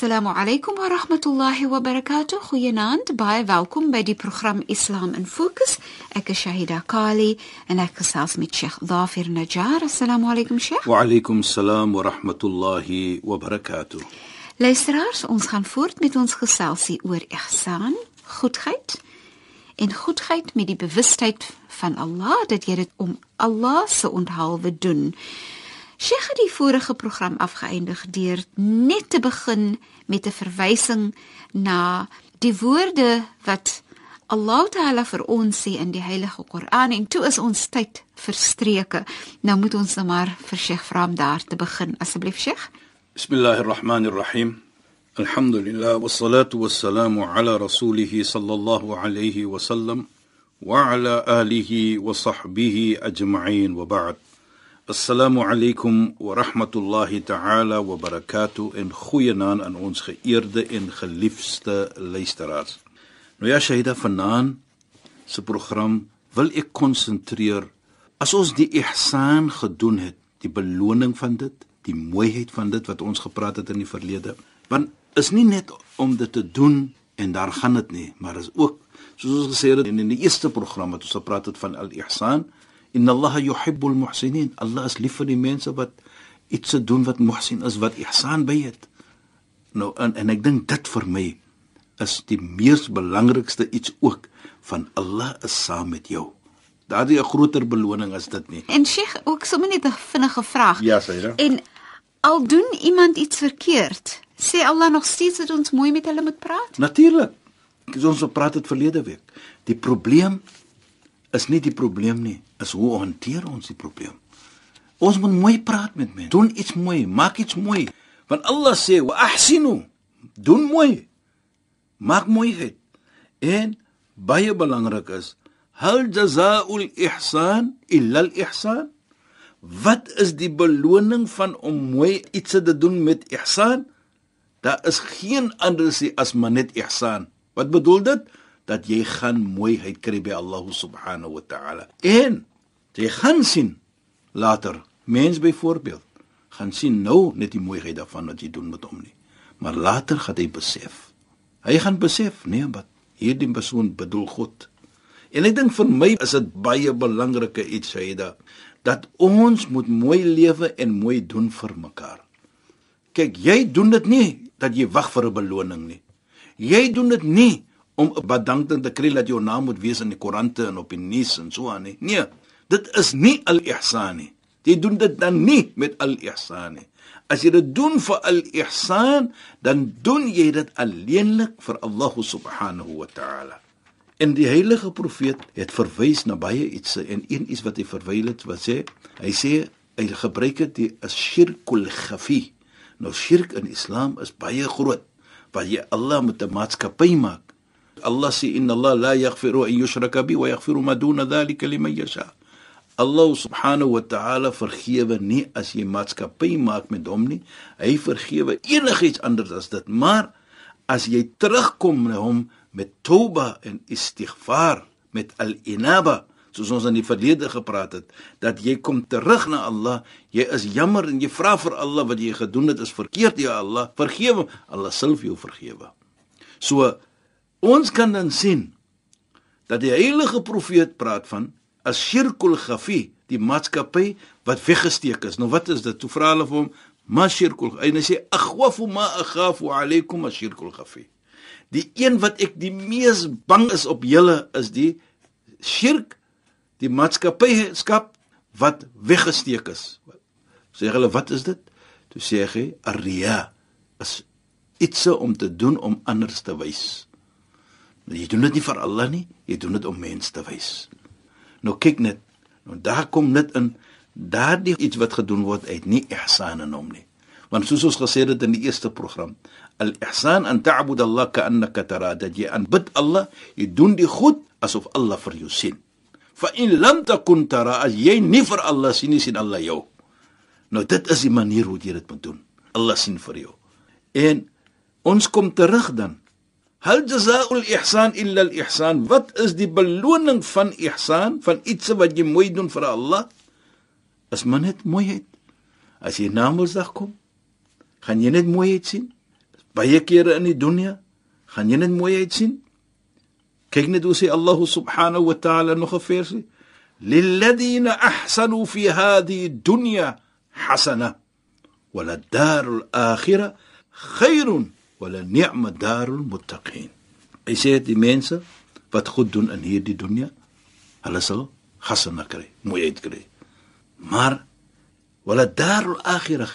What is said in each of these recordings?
Assalamu alaykum wa rahmatullahi wa barakatuh. Goeienaand, baie welkom by die program Islam in Fokus. Ek is Shahida Kali en ek gesels met Sheikh Dhafir Najjar. Assalamu alaykum Sheikh. Wa alaykum salaam wa rahmatullahi wa barakatuh. Luisteraars, ons gaan voort met ons geselsie oor ihsan, goedheid en goedheid met die bewustheid van Allah dat jy dit om Allah se onthaalwe doen. Sheikh het die vorige program afgeëindig deur net te begin met 'n verwysing na die woorde wat Allah Taala vir ons sê in die Heilige Koran en toe is ons tyd verstreke. Nou moet ons nou maar vir Sheikh vra om daar te begin. Asseblief Sheikh. Bismillahir Rahmanir Rahim. Alhamdulillah wassalatu wassalamu ala rasulih sallallahu alayhi wa sallam wa ala alihi wa sahbihi ajma'in wa ba'd. Assalamu alaykum wa rahmatullahi ta'ala wa barakatuh en goeienaand aan ons geëerde en geliefde luisteraars. Nou ja, Shahida vanaand se program wil ek konsentreer as ons die ihsan gedoen het, die beloning van dit, die mooiheid van dit wat ons gepraat het in die verlede. Want is nie net om dit te doen en daar gaan dit nie, maar is ook soos ons gesê het in die eerste program wat ons gepraat het van al-ihsan Inna Allah yuhibbul muhsinin. Allah is lief vir die mense wat iets doen wat muhsin is, wat ihsan by het. Nou en, en ek dink dit vir my is die mees belangrikste iets ook van Allah is saam met jou. Daar is 'n groter beloning as dit nie. En Sheikh, ook sommer net 'n vinnige vraag. Ja, Saida. En al doen iemand iets verkeerd, sê Allah nog steeds dat ons mooi met hulle moet praat? Natuurlik. Ons het gepraat het verlede week. Die probleem is nie die probleem nie, is hoe hanteer ons die probleem. Ons moet mooi praat met mense. Doen iets mooi, maak iets mooi. Want Allah sê wa ahsinu. Doen mooi. Maak mooiheid. En baie belangrik is hal jazaa'ul ihsan illa al ihsan. Wat is die beloning van om mooi iets te doen met ihsan? Daar is geen anders as maar net ihsan. Wat bedoel dit? Dat jy gaan mooiheid kry by Allah subhanahu wa ta'ala. En jy gaan sien later, mens byvoorbeeld, gaan sien nou net die mooiheid daarvan wat jy doen met hom nie. Maar later gaan hy besef. Hy gaan besef, nee, wat hierdie persoon bedoel God. En ek dink vir my is dit baie belangrike iets Saida dat ons moet mooi lewe en mooi doen vir mekaar. Kyk, jy doen dit nie dat jy wag vir 'n beloning nie. Jy doen dit nie om 'n bedankting te kry dat jou naam moet wees in die koerante en op die nuus en so aan nie. Nee, dit is nie al-ihsan nie. Jy doen dit dan nie met al-ihsan nie. As jy dit doen vir al-ihsan, dan doen jy dit alleenlik vir Allah subhanahu wa ta'ala. En die heilige profeet het verwys na baie iets en een iets wat hy verwyl het wat sê, hy sê hy gebruik dit die shirkul khafi. Nou shirk in Islam is baie groot. Wat jy Allah met 'n maatskappy maak Allah sê inna Allah la yaghfiru an yushraka bi wa yaghfiru ma duna dhalika liman yasha. Allah subhanahu wa ta'ala vergewe nie as jy maatskappy maak met hom nie. Hy vergewe enigiets anders as dit. Maar as jy terugkom na hom met toba en istighfar, met al-inaba, soos ons in die verlede gepraat het, dat jy kom terug na Allah, jy is jammer en jy vra vir Allah wat jy gedoen het is verkeerd, ja Allah, vergewe. Allah sal vir jou vergewe. So Ons kan dan sien dat die heilige profeet praat van as shirkul khafi, die maatskappy wat weggesteek is. Nou wat is dit? Toe vra hulle vir hom, "Ma shirkul?" En hy sê, "Akhwafu ma akhafu alaykum ashirkul khafi." Die een wat ek die mees bang is op julle is die shirk, die maatskappy skap wat weggesteek is. Sê hulle, "Wat is dit?" Toe sê hy, "Ar-riya." Is iets om te doen om anders te wys. Jy doen dit nie vir Allah nie, jy doen dit om mense te wys. Nou kyk net, nou daar kom net in daardie iets wat gedoen word uit nie ihsan in hom nie. Want soos ons gesê het in die eerste program, al-ihsan an ta'bud Allah ka'annaka tara, dat jy aanbid Allah, jy doen die goed asof Allah vir jou sien. Fa in lam takun tara, as jy nie vir Allah sien nie, sien Allah jou. Nou dit is die manier hoe jy dit moet doen. Allah sien vir jou. En ons kom terug dan. هل جزاء الإحسان إلا الإحسان؟ وات إز دي بلونن فن إحسان? فن إتسا وات جي فرا الله. أس من هت موي هت خان ينت موي سين. بايا كيرا أني دنيا. خان ينت موي سين. كيك ندوسي الله سبحانه وتعالى نخفير سي للذين أحسنوا في هذه الدنيا حسنة. وللدار الآخرة خير. Wa la ni'ma darul muttaqin. Hy sê die mense wat goed doen in hierdie dunia, hulle sal hasana kry, mooiheid kry. Maar wa lad-darul akhirah,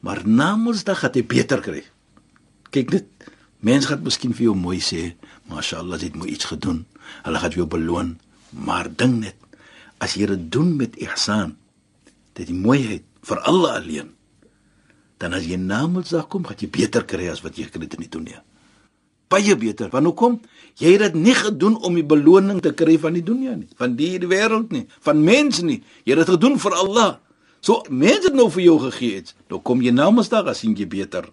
maar na Mondsdag gaan jy beter kry. Kyk net Mense gaan miskien vir jou mooi sê, "Mashallah, jy het mooi iets gedoen." Hulle gaan jou beloon, maar ding net, as jy dit doen met ihsan, dit die mooiheid vir Allah alleen, dan as jy namelsdag kom, gaan jy beter kry as wat jy gekry het in die dunia. Baie beter. Want hoekom? Jy het dit nie gedoen om die beloning te kry van die dunia nie, van die wêreld nie, van mense nie. Jy het dit gedoen vir Allah. So mense het nou vir jou gegee iets. Nou kom jy namelsdag as jy beter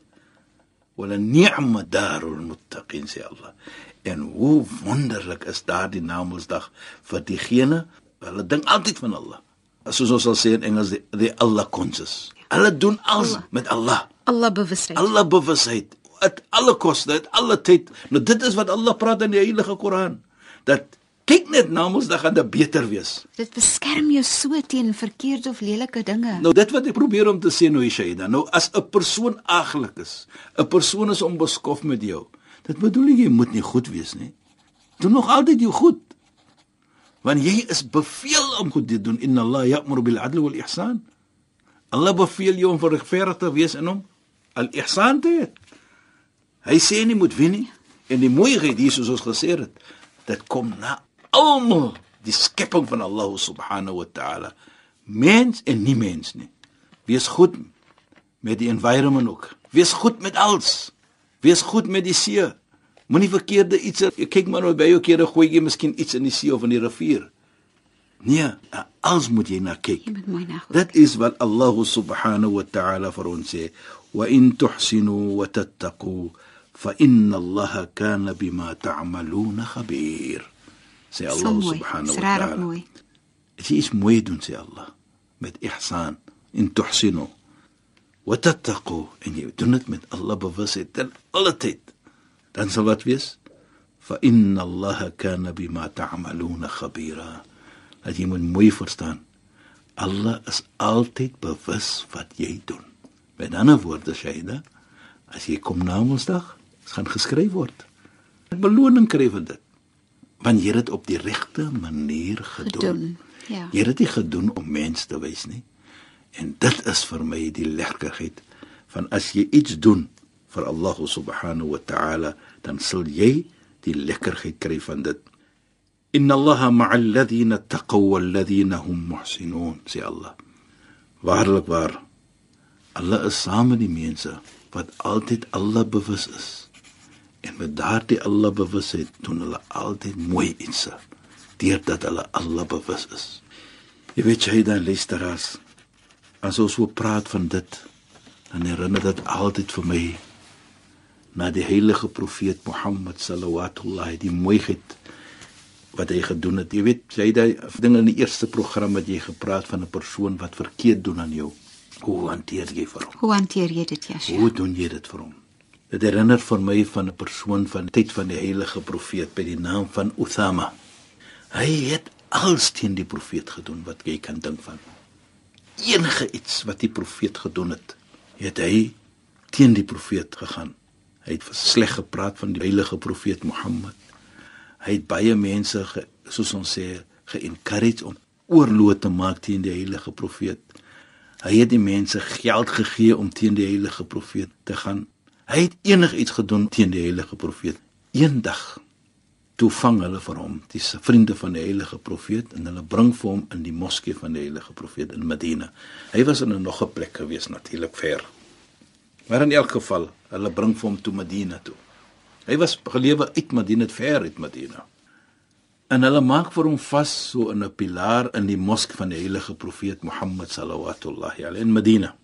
wala ni'ma darul muttaqin sê Allah. En hoe wonderlik is daardie Namedsdag vir diegene hulle dink altyd van Allah. Soos ons sal sê in Engels die, die Allah conscious. Hulle doen alles Allah. met Allah. Allah bewusheid. Allah bewusheid. At alle koste, at alle tyd. Nou dit is wat Allah praat in die Heilige Koran. Dat kyk net na ons dan gaan dit beter wees. Dit beskerm jou so teen verkeerde of lelike dinge. Nou dit wat ek probeer om te sê nou Shaida, nou as 'n persoon aglik is, 'n persoon is onbeskof met jou. Dit bedoel jy moet nie goed wees nie. Doen nog altyd jou goed. Want jy is beveel om goed te doen. Inna Allah ya'muru bil 'adli wal ihsan. Allah beveel jou om regverdig te wees in hom. Al ihsan te het. Hy sê nie moet wen nie. En die mooiheid hier soos ons gesê het, dit kom na almal die skepping van Allah subhanahu wa ta'ala. Mens en nie mens nie. Wees goed met die environment ook. Wees goed met alles. Wees goed met die see. Moenie verkeerde iets kyk maar nou by jou kere gooi jy miskien iets in die see of in die rivier. Nee, alles moet jy na kyk. Dit is wat Allah subhanahu wa ta'ala vir ons sê. Wa in tuhsinu wa tattaqu fa inna Allah kana bima ta'maluna khabir. Ta sê Allah so subhanahu wa ta'ala. Dit is mooi doen sê Allah met ihsan in tuhsinu wa tattaqu en jy doen dit met Allah bewusheid dan alle tyd dan sal wat wees fa inna Allah kana bima ta'maluna khabira dat jy moet mooi verstaan Allah is altyd bewus wat jy doen met ander woorde Shaida as jy kom na Woensdag gaan geskryf word 'n beloning kry vir dit want jy het dit op die regte manier gedoen. gedoen. Ja. Jy het dit nie gedoen om mense te wys nie. En dit is vir my die lekkerheid van as jy iets doen vir Allah subhanahu wa ta'ala, dan sal jy die lekkerheid kry van dit. Inna Allaha ma'al ladhina taqaw wal ladhina hum muhsinun, sê Allah. Waarlik waar Allah is saam met die mense wat altyd Allah bewus is. En met daardie Allah bewusheid doen hulle altyd mooi iets. Deurdat hulle Allah bewus is. Jy weet jy dan luisteraars as ons so praat van dit dan herinner dit altyd vir my na die heilige profeet Mohammed sallallahu die mooiheid wat hy gedoen het. Jy weet jy daai dinge in die eerste program wat jy gepraat van 'n persoon wat verkeerd doen aan jou. Hoe hanteer jy vir hom? Hoe hanteer jy dit, Jesha? Hoe doen jy dit vir hom? Dit herinner vir my van 'n persoon van tyd van die heilige profeet by die naam van Uthama. Hy het alles teen die profeet gedoen wat jy kan dink van. Enige iets wat die profeet gedoen het, het hy teen die profeet gegaan. Hy het sleg gepraat van die heilige profeet Mohammed. Hy het baie mense ge, soos ons sê ge-encourage om oorlog te maak teen die heilige profeet. Hy het die mense geld gegee om teen die heilige profeet te gaan Hy het enigiets gedoen teen die heilige profeet. Eendag toe vang hulle vir hom, die vriende van die heilige profeet en hulle bring vir hom in die moskee van die heilige profeet in Medina. Hy was in 'n nog 'n plek gewees natuurlik ver. Maar in elk geval, hulle bring vir hom toe Medina toe. Hy was gelewe uit Medina, ver uit Medina. En hulle maak vir hom vas so in 'n pilaar in die moskee van die heilige profeet Mohammed sallallahu alaihi in Medina.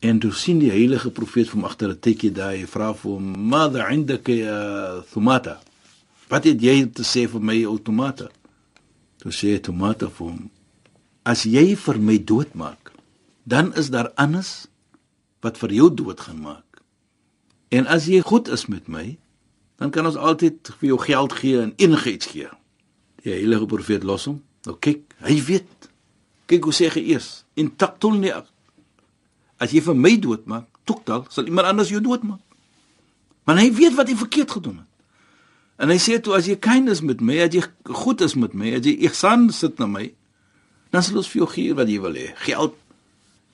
En toe sien die heilige profeet van agter 'n tekkie daai vra vir hom: "Mada indaka ya Thumata?" Wat het jy te sê vir my ou Thumata? Toe sê Thumata vir hom: "As jy vir my doodmaak, dan is daar anders wat vir jou dood gaan maak. En as jy goed is met my, dan kan ons altyd vir jou geld gee en enigiets gee." Die heilige profeet los hom. Nou kyk, hy weet. Kyk hoe sê hy eers: "In taqtulni As jy vir my doodmaak, tokdal sal iemand anders jou doodmaak. Maar hy weet wat hy verkeerd gedoen het. En hy sê toe as jy kindness met my, as jy goed is met my, as jy ihsan sit na my, dan sal ons vir jou gee wat jy wil hê. Geld.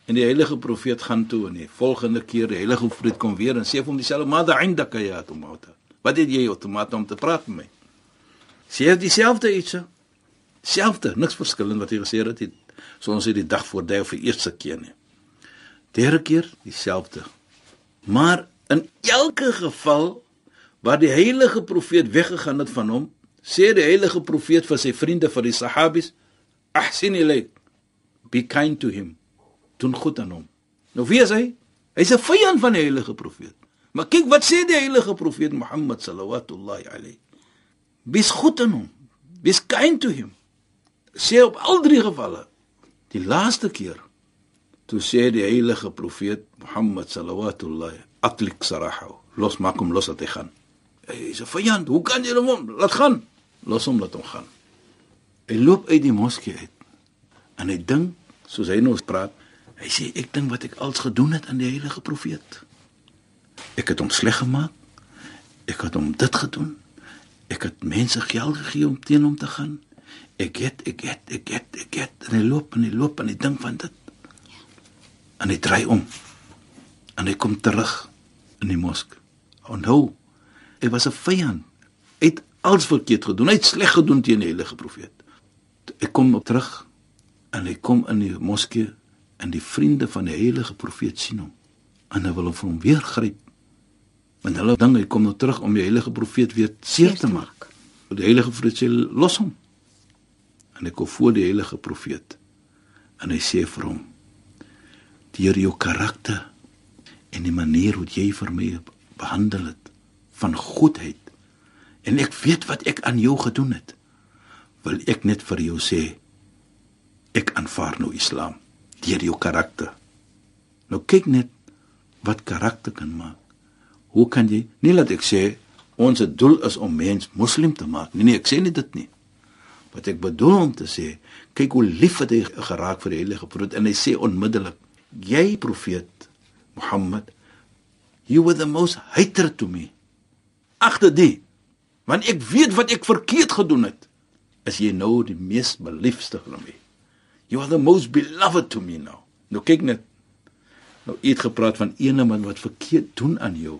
En die heilige profeet gaan toe en die volgende keer die heilige profeet kom weer en sê vir hom dieselfde mada indaka ya tomata. Wat het jy outomaties om te praat met my? Sê jy dieselfde iets? Selfde, niks verskillend wat hy gesê het. So ons het die dag voor daai die eerste keer nie derde keer dieselfde. Maar in elke geval waar die heilige profeet weggegaan het van hom, sê die heilige profeet vir sy vriende vir die sahabies, "Ahsin ilayk. Be kind to him. Doen goed aan hom." Nou wie is hy? Hy's 'n vyand van die heilige profeet. Maar kyk wat sê die heilige profeet Mohammed sallallahu alayhi. Wees goed aan hom. Wees kind to him. Sê op al drie gevalle. Die laaste keer toe sê die heilige profeet Mohammed sallallahu atlik sarahu los maak hom los dat hy gaan hy is 'n vyand hoe kan jy hom laat gaan los hom laat hom gaan hy loop uit die moskee uit en hy dink soos hy nou praat hy sê ek dink wat ek als gedoen het aan die heilige profeet ek het hom sleg gemaak ek het hom dit gedoen ek het mense geld gegee om teen hom te gaan ek het ek het ek het ek het en hy loop en hy loop en hy dink van dit en hy draai om en hy kom terug in die mosk. Onthou, hy was 'n vyand. Hy het alles verkeerd gedoen. Hy het sleg gedoen teen die heilige profeet. Hy kom op terug en hy kom in die moskee en die vriende van die heilige profeet sien hom en hulle wil hom vir hom weer gryp. Want hulle dink hy kom nou terug om die heilige profeet weer seer te maak. Die heilige profeet sê los hom. En hy kom voor die heilige profeet en hy sê vir hom deur jou karakter en die manier hoe jy vir my behandel het van goedheid en ek weet wat ek aan jou gedoen het wil ek net vir jou sê ek aanvaar nou islam deur jou karakter. Nou kyk net wat karakter kan maak. Hoe kan jy nie laat ek sê ons doel is om mens moslim te maak. Nee nee ek sê nie dit nie. Wat ek bedoel om te sê kyk hoe lief het hy geraak vir die heilige profeet en hy sê onmiddellik jy profeet Mohammed you were the most hated to me. Agter die want ek weet wat ek verkeerd gedoen het is jy nou die mees beliefste vir my you are the most beloved to me now nou kyk net nou het gepraat van ene man wat verkeerd doen aan jou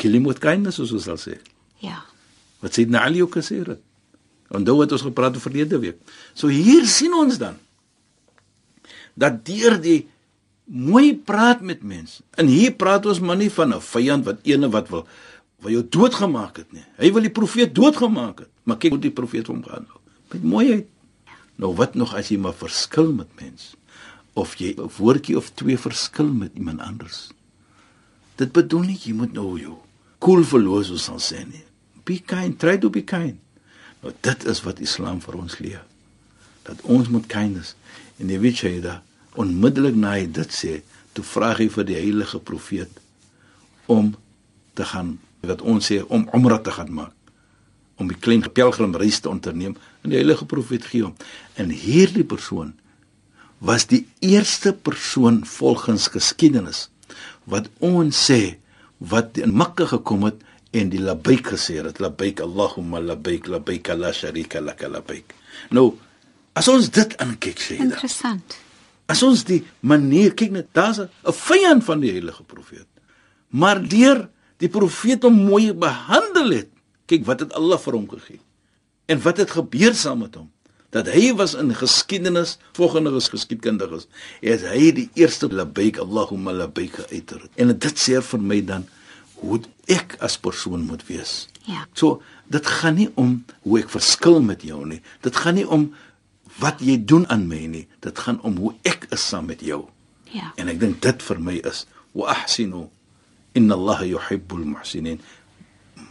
kill him with kindness soos ons sal sê ja wat sê Ali ook gesê het dan het ons gepraat oor verlede week so hier sien ons dan dat deur die mooi praat met mense. En hier praat ons maar nie van 'n vyand wat ene wat wil wat jou doodgemaak het nie. Hy wil die profeet doodgemaak het. Maar kyk hoe die profeet hom gehandel. Met mooiheid. Nou wat nog as jy maar verskil met mense of jy 'n woordjie of twee verskil met iemand anders. Dit bedoel nie jy moet nou jou cool verloos ons sal sê nie. Be kind, try to be kind. Nou dit is wat Islam vir ons leer. Dat ons moet kindness en die weet jy dat onmiddellik na hy dit sê, toe vra hy vir die heilige profeet om te gaan wat ons sê om umra te gaan maak om die klein pelgrimreis te onderneem en die heilige profeet gee hom. En hierdie persoon was die eerste persoon volgens geskiedenis wat ons sê wat in Mekka gekom het en die labbaik gesê het labbaik Allahumma labbaik labbaik la sharika lak labbaik. Nou as ons dit aankyk sê interessant. As ons die manier kyk net, daar's 'n vyand van die heilige profeet. Maar deur die profeet hom mooi behandel het, kyk wat het Allah vir hom gegee. En wat het gebeur saam met hom? Dat hy was in geskiedenis, volgende geskiedkundiges, is hy die eerste labbaik Allahumma labbaik uiter. En dit sê vir my dan hoe ek as persoon moet wees. Ja. So, dit gaan nie om hoe ek verskil met jou nie. Dit gaan nie om wat jy doen aan my nie. Dit gaan om hoe ek is saam met jou. Ja. En ek dink dit vir my is wa ahsinu inna Allah yuhibbul muhsinin.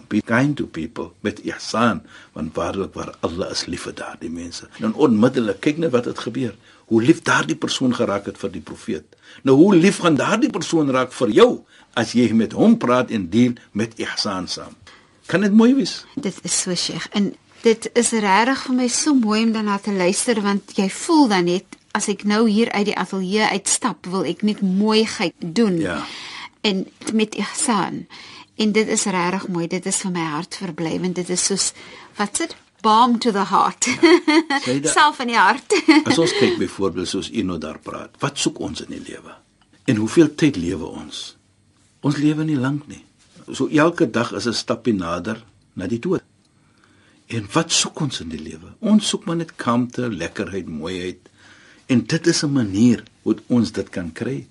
Be kind to people met ihsan, want waarlik waar Allah is lief vir daardie mense. En onmiddellik kyk net wat het gebeur. Hoe lief daardie persoon geraak het vir die profeet. Nou hoe lief gaan daardie persoon raak vir jou as jy met hom praat en deel met ihsan saam. Kan dit mooi wees? Dit is so Sheikh en dit is regtig vir my so mooi om daarna te luister want jy voel dan net as ek nou hier uit die ateljee uitstap wil ek net mooiheid doen. Ja. En met ihsan. En dit is regtig mooi. Dit is vir my hart verblywend. Dit is soos wat sit balm to the heart. Sê dit- Self in die hart. As ons kyk byvoorbeeld soos Ino daar praat, wat soek ons in die lewe? En hoeveel tyd lewe ons? Ons lewe nie lank nie. So elke dag is 'n stapie nader na die dood. En wat soek ons in die lewe? Ons soek maar net kalmte, lekkerheid, mooiheid. En dit is 'n manier hoe ons dit kan kry.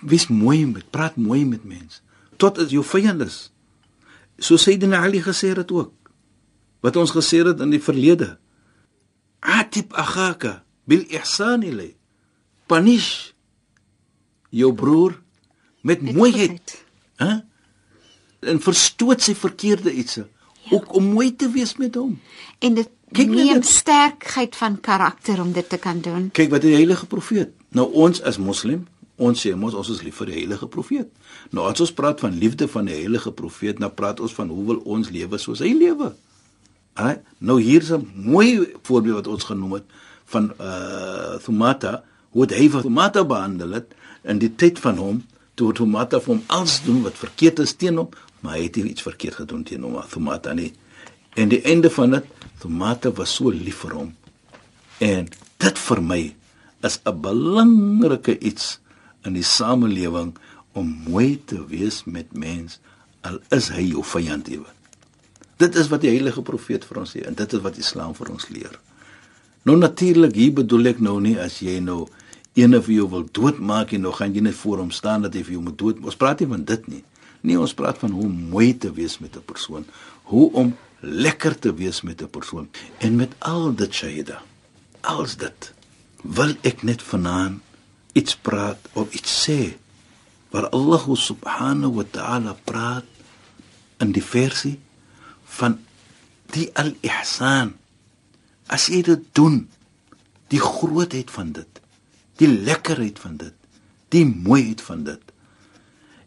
Wees mooi met, praat mooi met mense. Tot as jou vyand is. So Sayyidina Ali gesê het ook. Wat ons gesê het in die verlede. Atib akhaka bil ihsan ilay. Punish jou broer met mooiheid. Hæ? En verstoot sy verkeerde ietsie. Ja. Ook om mooi te wees met hom. En dit Kyk neem dit. sterkheid van karakter om dit te kan doen. Kyk wat die heilige profeet. Nou ons as moslim, ons sê mos ons is lief vir die heilige profeet. Nou as ons praat van liefde van die heilige profeet, nou praat ons van hoe wil ons lewe soos hy lewe. Hæ? Nou hier's 'n mooi voorbeeld wat ons genoem het van uh Thumata, hoe het hy vir Thumata behandel het in die tyd van hom toe Thumata vir hom alles doen wat verkeerd is teen hom, maar hy het iets verkeerd gedoen teen hom, Thumata nie. En die einde van dit, Thumata was so lief vir hom. En dit vir my is 'n belangrike iets in die samelewing om mooi te wees met mens al is hy jou vyand ewe. Dit is wat die heilige profeet vir ons sê en dit is wat Islam vir ons leer. Nou natuurlik hier bedoel ek nou nie as jy nou een vir jou wil doodmaak en nou gaan jy net voor hom staan dat hy vir jou moet dood. Ons praat nie van dit nie. Nee, ons praat van hoe mooi te wees met 'n persoon, hoe om lekker te wees met 'n persoon. En met al dit Shahida, als dit wil ek net vanaand iets praat of iets sê waar Allah subhanahu wa ta'ala praat in die versie van die al-ihsan. As jy dit doen, die grootheid van dit, die lekkerheid van dit, die mooiheid van dit.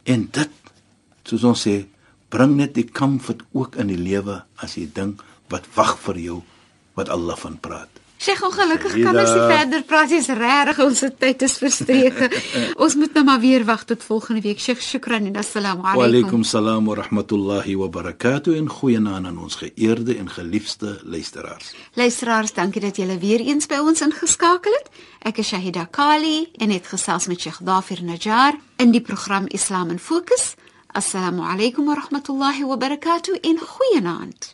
En dit, soos ons sê, bring net die comfort ook in die lewe as jy dink wat wag vir jou wat Allah van praat. Sheikh, ongelukkig kan ons nie Sayyida. verder praat. Dis regtig ons tyd is verstreke. ons moet nou maar weer wag tot volgende week. Sheikh, shukran en assalamu Wa alaykum. alaykum salaam wa rahmatullahi wa barakatuh en goeienaand aan ons geëerde en geliefde luisteraars. Luisteraars, dankie dat julle weer eens by ons ingeskakel het. Ek is Shahida Kali en het gesels met Sheikh Dafir Najjar in die program Islam in Fokus. Assalamu alaykum wa rahmatullahi wa barakatuh en goeienaand.